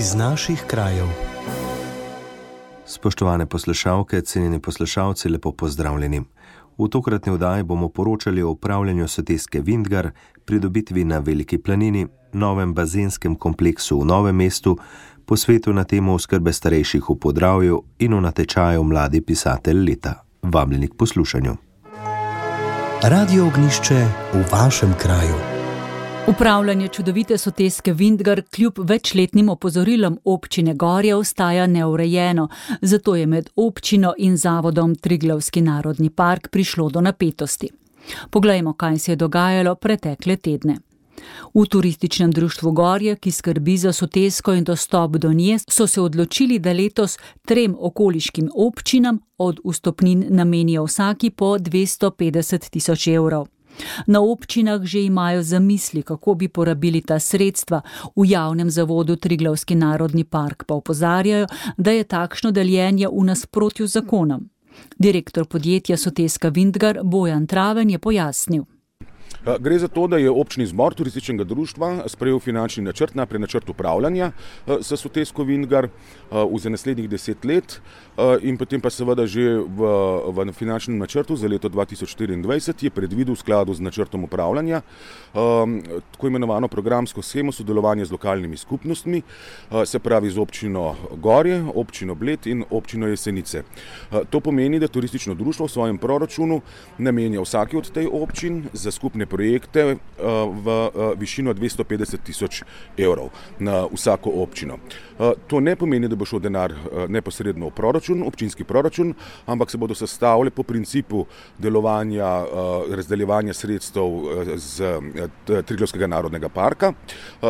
iz naših krajev. Spoštovane poslušalke, cenjeni poslušalci, lepo pozdravljeni. V tokratni vdaji bomo poročali o upravljanju soteske Vindgar, pridobitvi na Veliki planini, novem bazenskem kompleksu v Novem mestu, posvetu na temo oskrbe starejših v podravju in o natečaju mladi pisatelj leta. Vabljeni k poslušanju. Radio ognišče v vašem kraju. Upravljanje čudovite soteske Vindgar kljub večletnim opozorilom občine Gorje ostaja neurejeno, zato je med občino in zavodom Triglavski narodni park prišlo do napetosti. Poglejmo, kaj se je dogajalo pretekle tedne. V turističnem društvu Gorje, ki skrbi za sotesko in dostop do nje, so se odločili, da letos trem okoliškim občinam od vstopnin namenijo vsaki po 250 tisoč evrov. Na občinah že imajo zamisli, kako bi porabili ta sredstva, v javnem zavodu Triglavski narodni park pa opozarjajo, da je takšno deljenje v nasprotju z zakonom. Direktor podjetja Soteska Vindgar Bojan Traven je pojasnil. Eh, gre za to, da je občni zbor turističnega društva sprejel finančni načrt, najprej načrt upravljanja s eh, Sotesko Vingar eh, v naslednjih deset let in potem pa seveda že v, v finančnem načrtu za leto 2024 je predvidel v skladu z načrtom upravljanja tako imenovano programsko schemo sodelovanja z lokalnimi skupnostmi, se pravi z občino Gorje, občino Bled in občino Jesenice. To pomeni, da turistično društvo v svojem proračunu namenja vsaki od tej občin za skupne projekte eh, v eh, višino 250 tisoč evrov na vsako občino. Eh, to ne pomeni, da bo šel denar neposredno v proračun, občinski proračun, ampak se bodo sestavljali po principu delovanja, razdeljevanja sredstev z Triglovskega narodnega parka,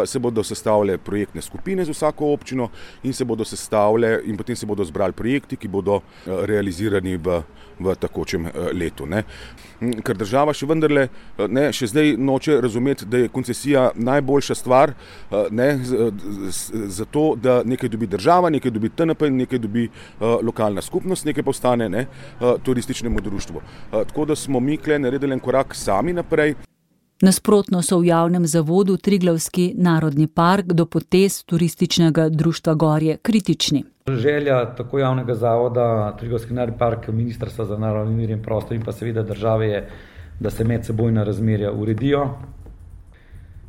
se bodo sestavljale projektne skupine z vsako občino in se bodo sestavljale in potem se bodo zbrali projekti, ki bodo realizirani v, v takočem letu. Ne. Hm, ker država še vendarle ne, še zdaj noče razumeti, da je koncesija najboljša stvar ne, za to, da nekaj dobi država, nekaj dobi TNP nekaj dobi lokalna skupnost, nekaj pa ostane ne, turističnemu društvu. Tako da smo mi kle naredili en korak sami naprej. Nasprotno so v javnem zavodu Triglavski narodni park do potez turističnega društva Gorje kritični. Želja tako javnega zavoda Triglavski narodni park, ministrstva za naravni mir in prostor in pa seveda države je, da se medsebojna razmerja uredijo.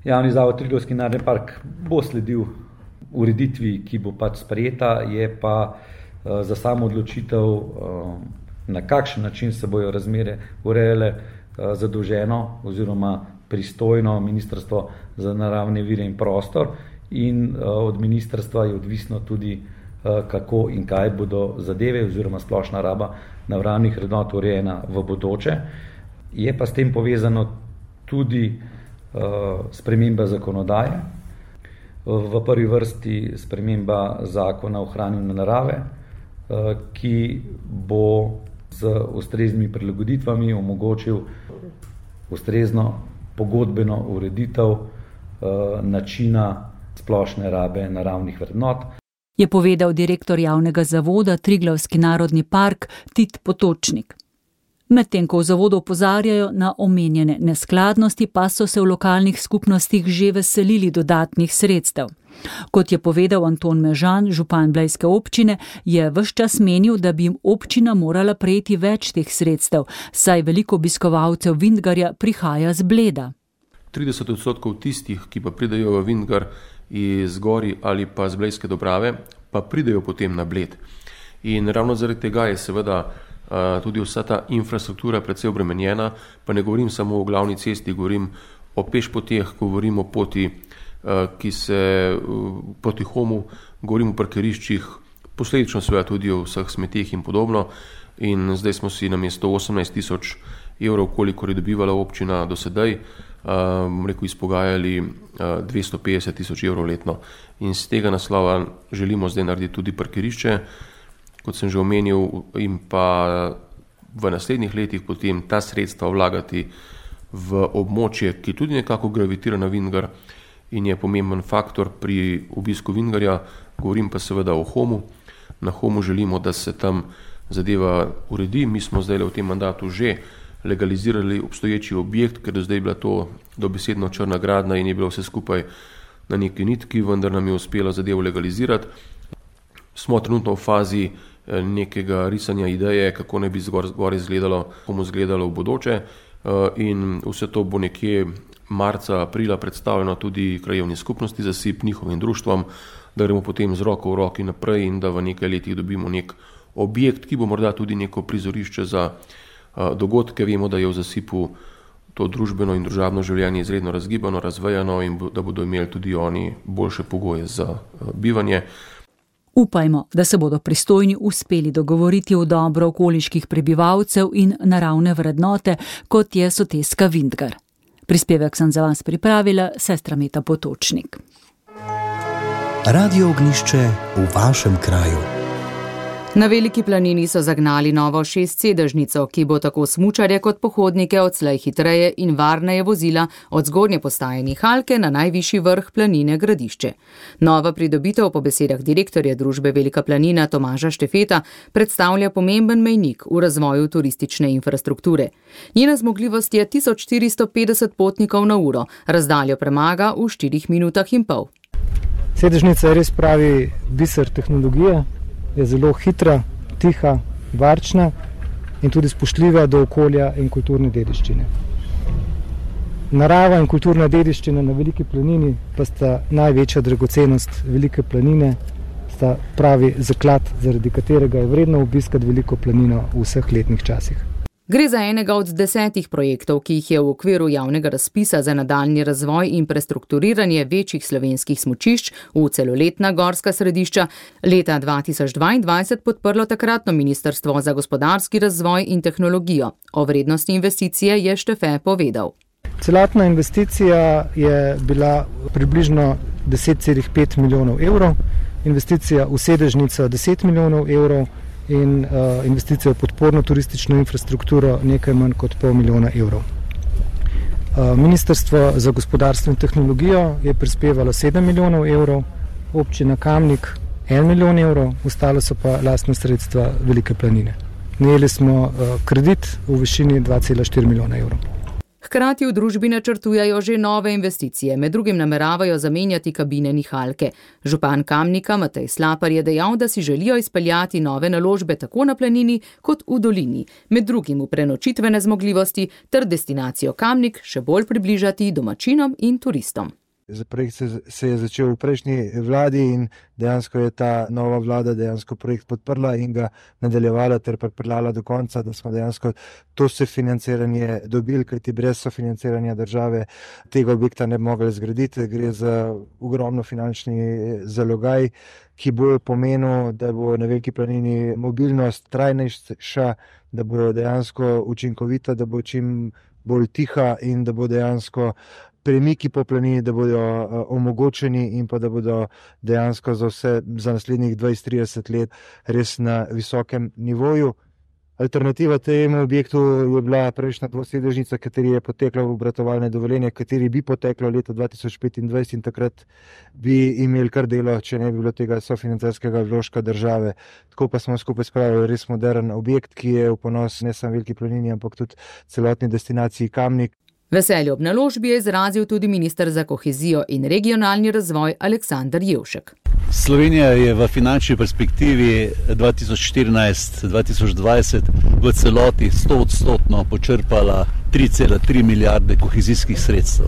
Javni zavod Triglavski narodni park bo sledil ureditvi, ki bo pač sprejeta, je pa uh, za samo odločitev, uh, na kakšen način se bojo razmere urejale, uh, zadolženo oziroma pristojno Ministrstvo za naravne vire in prostor in od ministrstva je odvisno tudi, kako in kaj bodo zadeve oziroma splošna raba naravnih vrednot urejena v bodoče. Je pa s tem povezano tudi uh, sprememba zakonodaje, v prvi vrsti sprememba zakona o ohranjanju narave, uh, ki bo z ustreznimi prilagoditvami omogočil ustrezno pogodbeno ureditev uh, načina splošne rabe naravnih vrednot. Je povedal direktor javnega zavoda Triglavski narodni park Tit Potočnik. Medtem ko v zavodu opozarjajo na omenjene neskladnosti, pa so se v lokalnih skupnostih že veselili dodatnih sredstev. Kot je povedal Anton Mežan, župan Blejske občine, je vse čas menil, da bi jim občina morala prejeti več teh sredstev, saj veliko obiskovalcev Vindgarja prihaja z bleda. 30 odstotkov tistih, ki pa pridejo v Vindgar iz Gori ali pa z Blejske dobrave, pa pridejo potem na bled. In ravno zaradi tega je seveda tudi vsa ta infrastruktura precej obremenjena, pa ne govorim samo o glavni cesti, govorim o pešpoteh, govorim o poti, ki se poti homu, govorim o parkiriščih, posledično seveda tudi o vseh smetih in podobno. In zdaj smo si na mesto 18 tisoč evrov, koliko je dobivala občina do sedaj, um, rekel, izpogajali uh, 250 tisoč evrov letno. In z tega naslova želimo zdaj narediti tudi parkirišče, kot sem že omenil, in pa v naslednjih letih potem ta sredstva vlagati v območje, ki tudi nekako gravitira na Vingar in je pomemben faktor pri obisku Vingarja, govorim pa seveda o Homu. Na Homu želimo, da se tam zadeva uredi. Mi smo zdaj v tem mandatu že legalizirali obstoječi objekt, ker do zdaj je bila to dobesedno črna gradna in je bilo vse skupaj na neki nitki, vendar nam je uspelo zadevo legalizirati. Smo trenutno v fazi nekega risanja ideje, kako ne bi zgor izgledalo, komu izgledalo v bodoče eh, in vse to bo nekje marca, aprila predstavljeno tudi krajevni skupnosti za SIP, njihovim društvom, da gremo potem z roko v roki naprej in da v nekaj letih dobimo nek objekt, ki bo morda tudi neko prizorišče za dogodke. Vemo, da je v zasipu to družbeno in družabno življenje izredno razgibano, razvejano in da bodo imeli tudi oni boljše pogoje za bivanje. Upajmo, da se bodo pristojni uspeli dogovoriti v dobro okoliških prebivalcev in naravne vrednote, kot je soteska Vindgar. Prispevek sem za vas pripravila, sestra Meta Potočnik. Radio ognišče v vašem kraju. Na veliki planini so zagnali novo šestsedežnico, ki bo tako smučarje kot pohodnike odslej hitreje in varneje vozila od zgornje postaje Nihalke na najvišji vrh planine Gradišče. Nova pridobitev po besedah direktorja družbe Velika planina Tomaža Štefeta predstavlja pomemben mejnik v razvoju turistične infrastrukture. Njena zmogljivost je 1450 potnikov na uro, razdaljo premaga v 4 minutah in pol. Sedežnica je res pravi biser tehnologije je zelo hitra, tiha, varčna in tudi spoštljiva do okolja in kulturne dediščine. Narava in kulturna dediščina na Veliki planini pa sta največja dragocenost Velike planine, sta pravi zaklad, zaradi katerega je vredno obiskati Veliko planino v vseh letnih časih. Gre za enega od desetih projektov, ki jih je v okviru javnega razpisa za nadaljni razvoj in prestrukturiranje večjih slovenskih smočišč v celoletna gorska središča leta 2022 podprlo takratno Ministrstvo za gospodarski razvoj in tehnologijo. O vrednosti investicije je Štefe povedal. Celotna investicija je bila približno 10,5 milijonov evrov, investicija v sedežnico 10 milijonov evrov in uh, investicijo v podporno turistično infrastrukturo nekaj manj kot pol milijona evrov. Uh, Ministrstvo za gospodarstvo in tehnologijo je prispevalo 7 milijonov evrov, občina Kamnik 1 milijon evrov, ostalo so pa lastne sredstva Velike planine. Najeli smo uh, kredit v višini 2,4 milijona evrov. Hkrati v družbi načrtujajo že nove investicije, med drugim nameravajo zamenjati kabine nihalke. Župan Kamnika Matej Slapar je dejal, da si želijo izpeljati nove naložbe tako na planini kot v dolini, med drugim v prenočitvene zmogljivosti ter destinacijo Kamnik še bolj približati domačinom in turistom. Projekt se, se je začel v prejšnji vladi in dejansko je ta nova vlada dejansko projekt podprla in ga nadaljevala ter pripeljala do konca, da smo dejansko to sofinanciranje dobili, kajti brez sofinanciranja države tega objekta ne bi mogli zgraditi. Gre za ogromno finančni zalogaj, ki bo pomenil, da bo na veliki planini mobilnost trajnejša, da bo dejansko učinkovita, da bo čim bolj tiha in da bo dejansko premiki po planini, da bodo uh, omogočeni in pa da bodo dejansko za vse za naslednjih 20-30 let res na visokem nivoju. Alternativa temu objektu je bila prejšnja dvosedežnica, kateri je poteklo obratovalne dovoljenje, kateri bi poteklo leta 2025 in takrat bi imeli kar delo, če ne bi bilo tega sofinancerskega vložka države. Tako pa smo skupaj spravili res modern objekt, ki je v ponos ne samo veliki planini, ampak tudi celotni destinaciji Kamnik. Veselje ob naložbi je izrazil tudi ministr za kohezijo in regionalni razvoj Aleksandr Jevšek. Slovenija je v finančni perspektivi 2014-2020 v celoti 100 odstotno počrpala 3,3 milijarde kohezijskih sredstev.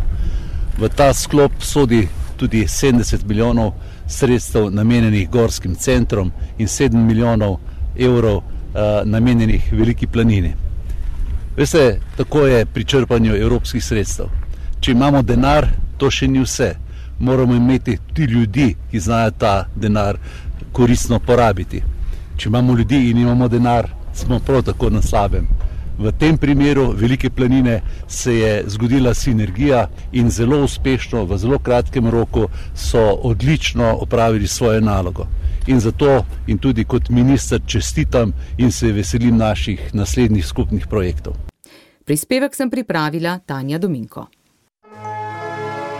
V ta sklop sodi tudi 70 milijonov sredstev namenjenih gorskim centrom in 7 milijonov evrov uh, namenjenih veliki planini. Veste, tako je pri črpanju evropskih sredstev. Če imamo denar, to še ni vse. Moramo imeti tudi ljudi, ki znajo ta denar koristno porabiti. Če imamo ljudi in imamo denar, smo prav tako na slabem. V tem primeru Velike planine se je zgodila sinergija in zelo uspešno, v zelo kratkem roku, so odlično opravili svojo nalogo. In zato in tudi kot minister čestitam in se veselim naših naslednjih skupnih projektov. Prispevek sem pripravila Tanja Dominko.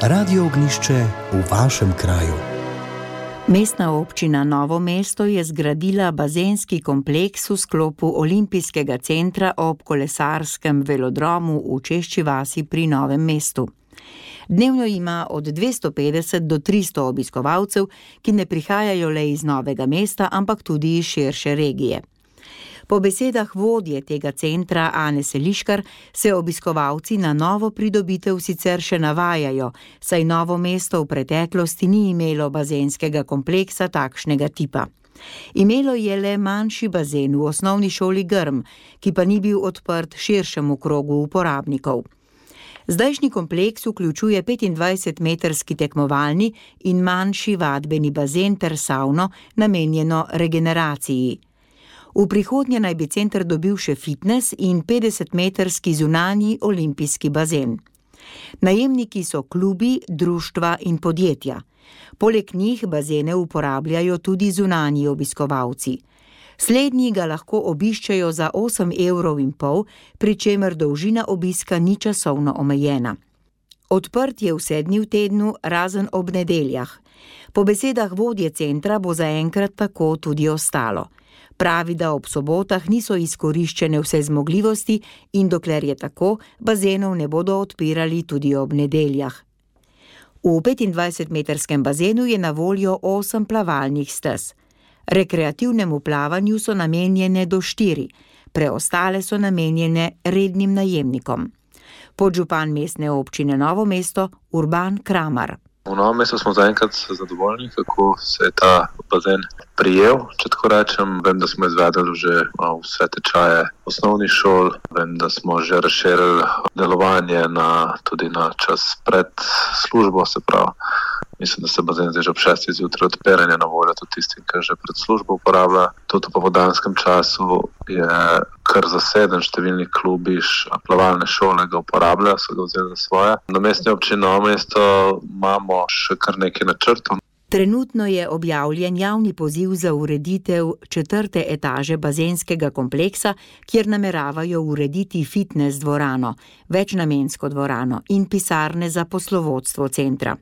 Radio ognišče v vašem kraju. Mestna občina Novo mesto je zgradila bazenski kompleks v sklopu Olimpijskega centra ob kolesarskem velodromu v Češči vasi pri Novem mestu. Dnevno ima od 250 do 300 obiskovalcev, ki ne prihajajo le iz novega mesta, ampak tudi iz širše regije. Po besedah vodje tega centra Ane Seliškar se obiskovalci na novo pridobitev sicer še navajajo, saj novo mesto v preteklosti ni imelo bazenskega kompleksa takšnega tipa. Imelo je le manjši bazen v osnovni šoli Grm, ki pa ni bil odprt širšemu krogu uporabnikov. Zdajšnji kompleks vključuje 25-metrski tekmovalni in manjši vadbeni bazen ter savno, namenjeno regeneraciji. V prihodnje naj bi center dobil še fitness in 50-metrski zunanji olimpijski bazen. Najemniki so klubi, društva in podjetja. Poleg njih bazene uporabljajo tudi zunanji obiskovalci. Slednji ga lahko obiščejo za 8,5 evrov, pri čemer dolžina obiska ni časovno omejena. Odprt je vse dni v tednu, razen ob nedeljah. Po besedah vodje centra bo zaenkrat tako tudi ostalo. Pravi, da ob sobotah niso izkoriščene vse zmogljivosti in dokler je tako, bazenov ne bodo odpirali tudi ob nedeljah. V 25-metrskem bazenu je na voljo 8 plavalnih stez. Rekreativnemu plavanju so namenjene do 4, preostale so namenjene rednim najemnikom. Podžupan mestne občine Novo mesto Urban Kramar. V novem mestu smo zaenkrat zadovoljni, kako se je ta bazen prijel. Če tako rečem, vem, da smo izvedeli že vse tečaje osnovnih šol, vem, da smo že razširili delovanje na, tudi na čas pred službo, se pravi. Mislim, da se bazen zdaj že ob 6. zjutraj odpiranja na voljo tudi tistim, ki že pred službo uporablja. Tudi v povodanskem času je kar zaseden, številni klubi, plavalne šole ga uporabljajo, so ga vzeli za svoje. Na mestni občini Novo mesto imamo še kar nekaj načrtov. Trenutno je objavljen javni poziv za ureditev četrte etaže bazenskega kompleksa, kjer nameravajo urediti fitness dvorano, večnamensko dvorano in pisarne za poslovodstvo centra.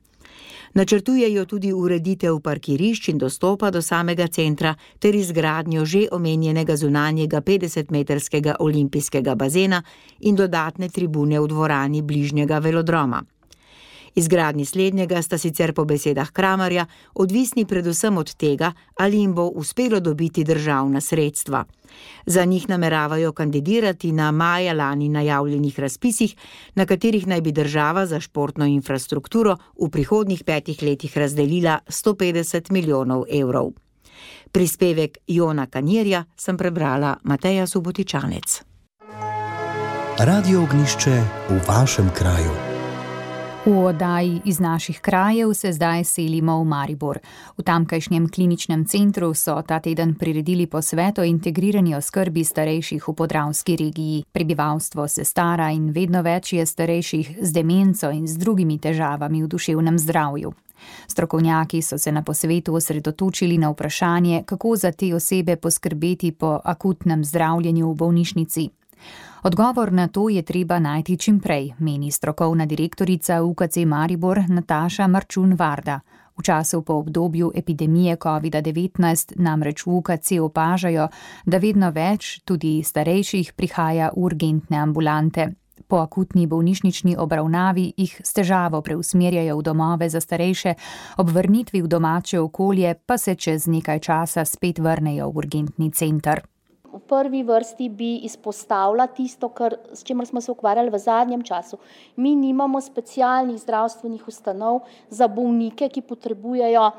Načrtujejo tudi ureditev parkirišč in dostopa do samega centra ter izgradnjo že omenjenega zunanjega 50-metrskega olimpijskega bazena in dodatne tribune v dvorani bližnjega velodroma. Izgradnji slednjega sta sicer po besedah Kramarja odvisni predvsem od tega, ali jim bo uspelo dobiti državna sredstva. Za njih nameravajo kandidirati na maja lani najavljenih razpisih, na katerih naj bi država za športno infrastrukturo v prihodnjih petih letih razdelila 150 milijonov evrov. Prispevek Jona Kanjerja sem prebrala Mateja Subotičanec. Radio ognišče v vašem kraju. V oddaji iz naših krajev se zdaj selimo v Maribor. V tamkajšnjem kliničnem centru so ta teden priredili posvet o integrirani oskrbi starejših v podravski regiji. Prebivalstvo se stara in vedno več je starejših z demenco in z drugimi težavami v duševnem zdravju. Strokovnjaki so se na posvetu osredotočili na vprašanje, kako za te osebe poskrbeti po akutnem zdravljenju v bolnišnici. Odgovor na to je treba najti čim prej, meni strokovna direktorica UKC Maribor Nataša Marčun Varda. V času po obdobju epidemije COVID-19 namreč v UKC opažajo, da vedno več tudi starejših prihaja v urgentne ambulante. Po akutni bolnišnični obravnavi jih s težavo preusmerjajo v domove za starejše, ob vrnitvi v domače okolje pa se čez nekaj časa spet vrnejo v urgentni center v prvi vrsti bi izpostavila tisto, kar, s čimer smo se ukvarjali v zadnjem času. Mi nimamo specialnih zdravstvenih ustanov za bolnike, ki potrebujejo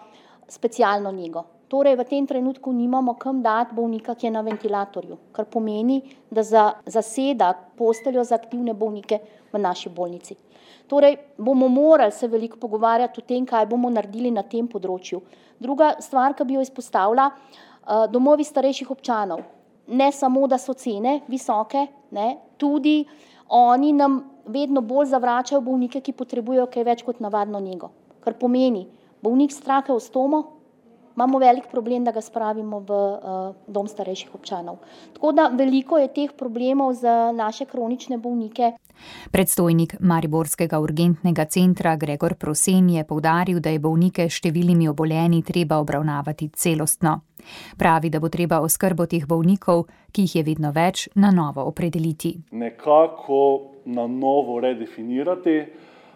specialno njego. Torej, v tem trenutku nimamo kam dati bolnika, ki je na ventilatorju, kar pomeni, da za, zaseda posteljo za aktivne bolnike v naši bolnici. Torej, bomo morali se veliko pogovarjati o tem, kaj bomo naredili na tem področju. Druga stvar, ki bi jo izpostavila, eh, domovi starejših občanov ne samo, da so cene visoke, ne, tudi oni nam vedno bolj zavračajo bolnike, ki potrebujejo kaj več kot navadno njego. Kar pomeni, bolnik strake v stomo, imamo velik problem, da ga spravimo v uh, dom starejših občanov. Tako da veliko je teh problemov za naše kronične bolnike. Predstojnik Mariborskega urgentnega centra Gregor Prosen je povdaril, da je bolnike s številnimi obolenji treba obravnavati celostno. Pravi, da bo treba oskrbo teh bolnikov, ki jih je vedno več, na novo opredeliti. Nekako na novo redefinirati.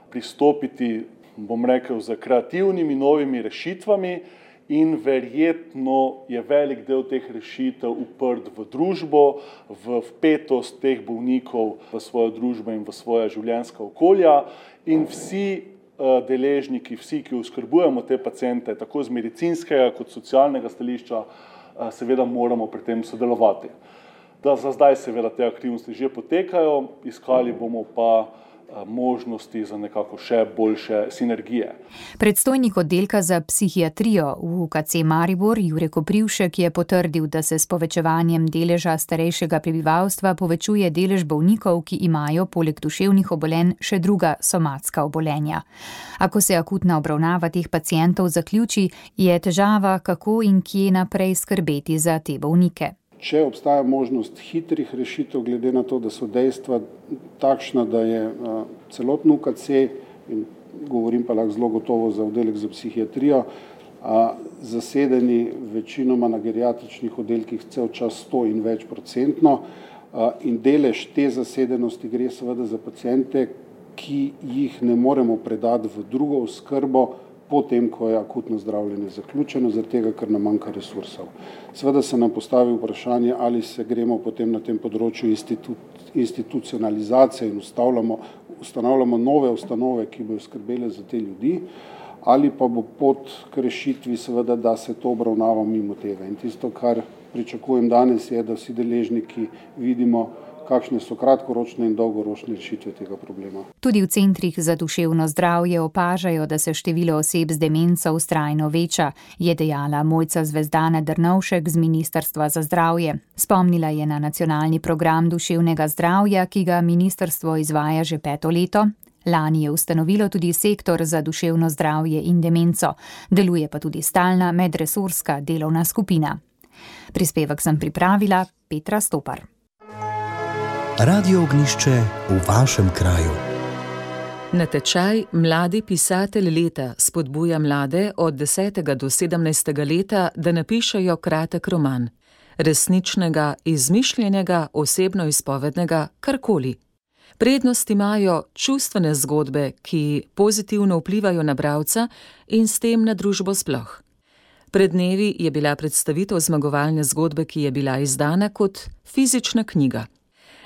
pristopiti, bom rekel, z kreativnimi novimi rešitvami in verjetno je velik del teh rešitev uprt v družbo, v vpetost teh bolnikov v svojo družbo in v svoje življenjska okolja in vsi deležniki, vsi, ki oskrbujemo te pacijente, tako z medicinskega kot socialnega stališča, seveda moramo pri tem sodelovati. Da za zdaj seveda te aktivnosti že potekajo, iskali bomo pa možnosti za nekako še boljše sinergije. Predstojnik oddelka za psihiatrijo v UKC Maribor Jure Koprivšek je potrdil, da se s povečevanjem deleža starejšega prebivalstva povečuje delež bolnikov, ki imajo poleg duševnih obolenj še druga somatska obolenja. A ko se akutna obravnava teh pacientov zaključi, je težava, kako in kje naprej skrbeti za te bolnike. Če obstaja možnost hitrih rešitev, glede na to, da so dejstva takšna, da je celotno UKC, in govorim pa lahko zelo gotovo za oddelek za psihiatrijo, zasedeni večinoma na geriatričnih oddelkih cel čas sto in več procentno, in delež te zasedenosti gre seveda za paciente, ki jih ne moremo predati v drugo oskrbo, potem ko je akutno zdravljenje zaključeno, zaradi tega, ker nam manjka resursov. Seveda se nam postavi vprašanje, ali se gremo potem na tem področju institucionalizacije in ustanavljamo nove ustanove, ki bodo skrbele za te ljudi, ali pa bo pot k rešitvi seveda, da se to obravnava mimo tega. In tisto, kar pričakujem danes, je, da vsi deležniki vidimo, kakšne so kratkoročne in dolgoročne rešitve tega problema. Tudi v centrih za duševno zdravje opažajo, da se število oseb z demenco vztrajno veča, je dejala Mojca Zvezdana Drnovšek z Ministrstva za zdravje. Spomnila je na nacionalni program duševnega zdravja, ki ga ministrstvo izvaja že peto leto. Lani je ustanovilo tudi sektor za duševno zdravje in demenco, deluje pa tudi stalna medresorska delovna skupina. Prispevek sem pripravila Petra Stopar. Radio ognišče v vašem kraju. Natečaj Mladi pisatelj leta spodbuja mlade od 10. do 17. leta, da napišejo kratek roman. Resničnega, izmišljenega, osebno izpovednega, karkoli. Prednost imajo čustvene zgodbe, ki pozitivno vplivajo na bralca in s tem na družbo sploh. Pred dnevi je bila predstavitev zmagovalne zgodbe, ki je bila izdana kot fizična knjiga.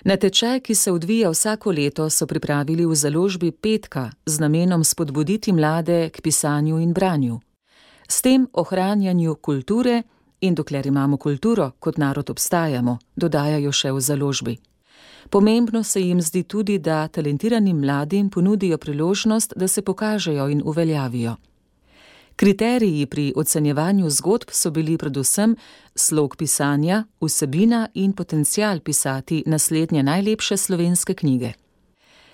Natečaj, ki se odvija vsako leto, so pripravili v založbi Petka z namenom spodbuditi mlade k pisanju in branju. S tem ohranjanju kulture in dokler imamo kulturo, kot narod obstajamo, dodajajo še v založbi. Pomembno se jim zdi tudi, da talentiranim mladim ponudijo priložnost, da se pokažejo in uveljavijo. Kriteriji pri ocenjevanju zgodb so bili predvsem slog pisanja, vsebina in potencial pisati naslednje najlepše slovenske knjige.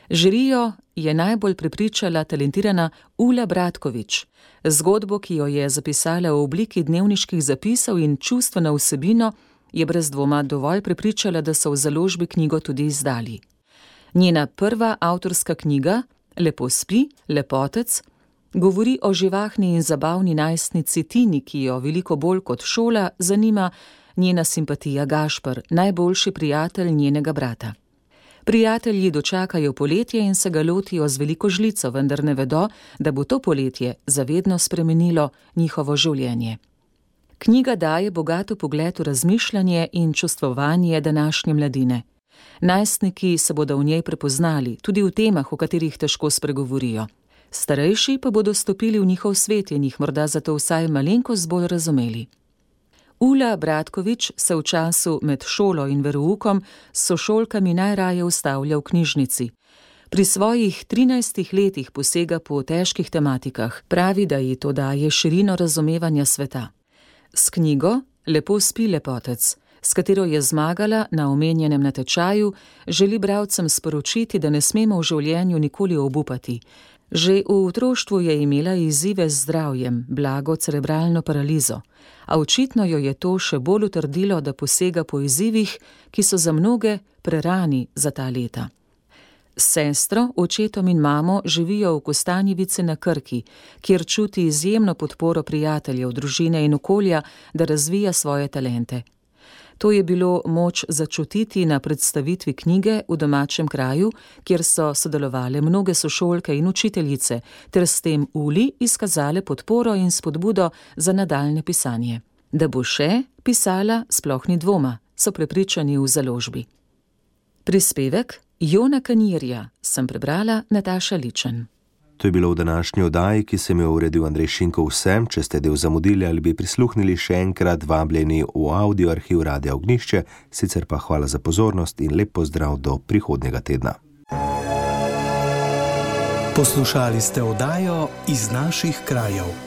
Žirijo je najbolj prepričala talentirana Ula Bratkovič. Zgodbo, ki jo je zapisala v obliki dnevniških zapisov in čustveno vsebino, je brez dvoma dovolj prepričala, da so v založbi knjigo tudi izdali. Njena prva avtorska knjiga, Lepo spi, lepotec, govori o živahni in zabavni najstnici Tini, ki jo veliko bolj kot šola zanima njena simpatija Gašper, najboljši prijatelj njenega brata. Prijatelji dočakajo poletje in se ga lotijo z veliko žlico, vendar ne vedo, da bo to poletje zavedno spremenilo njihovo življenje. Knjiga daje bogato pogled v razmišljanje in čustvovanje današnje mladine. Najstniki se bodo v njej prepoznali, tudi v temah, o katerih težko spregovorijo starejši pa bodo stopili v njihov svet in jih morda zato vsaj malenkost bolj razumeli. Ula Bratkovič se v času med šolo in veroukom s sošolkami najraje ustavlja v knjižnici. Pri svojih trinajstih letih posega po težkih tematikah, pravi, da ji to daje širino razumevanja sveta. S knjigo Lepo spi lepotec, s katero je zmagala na omenjenem natečaju, želi bralcem sporočiti, da ne smemo v življenju nikoli obupati, Že v otroštvu je imela izzive z zdravjem, blago cerebralno paralizo, a očitno jo je to še bolj utrdilo, da posega po izzivih, ki so za mnoge prerani za ta leta. S sestro, očetom in mamo živijo v Kostanjevici na Krki, kjer čuti izjemno podporo prijateljev, družine in okolja, da razvija svoje talente. To je bilo moč začutiti na predstavitvi knjige v domačem kraju, kjer so sodelovali mnoge sošolke in učiteljice, ter s tem uli izkazale podporo in spodbudo za nadaljne pisanje. Da bo še pisala, sploh ni dvoma, so prepričani v založbi. Prispevek Jona Kanirja sem prebrala Nataša Ličen. To je bilo v današnji oddaji, ki sem jo uredil Andrej Šinko vsem, če ste del zamudili ali bi prisluhnili še enkrat vabljeni v audio arhiv Radia Ognišče, sicer pa hvala za pozornost in lep pozdrav do prihodnjega tedna. Poslušali ste oddajo iz naših krajev.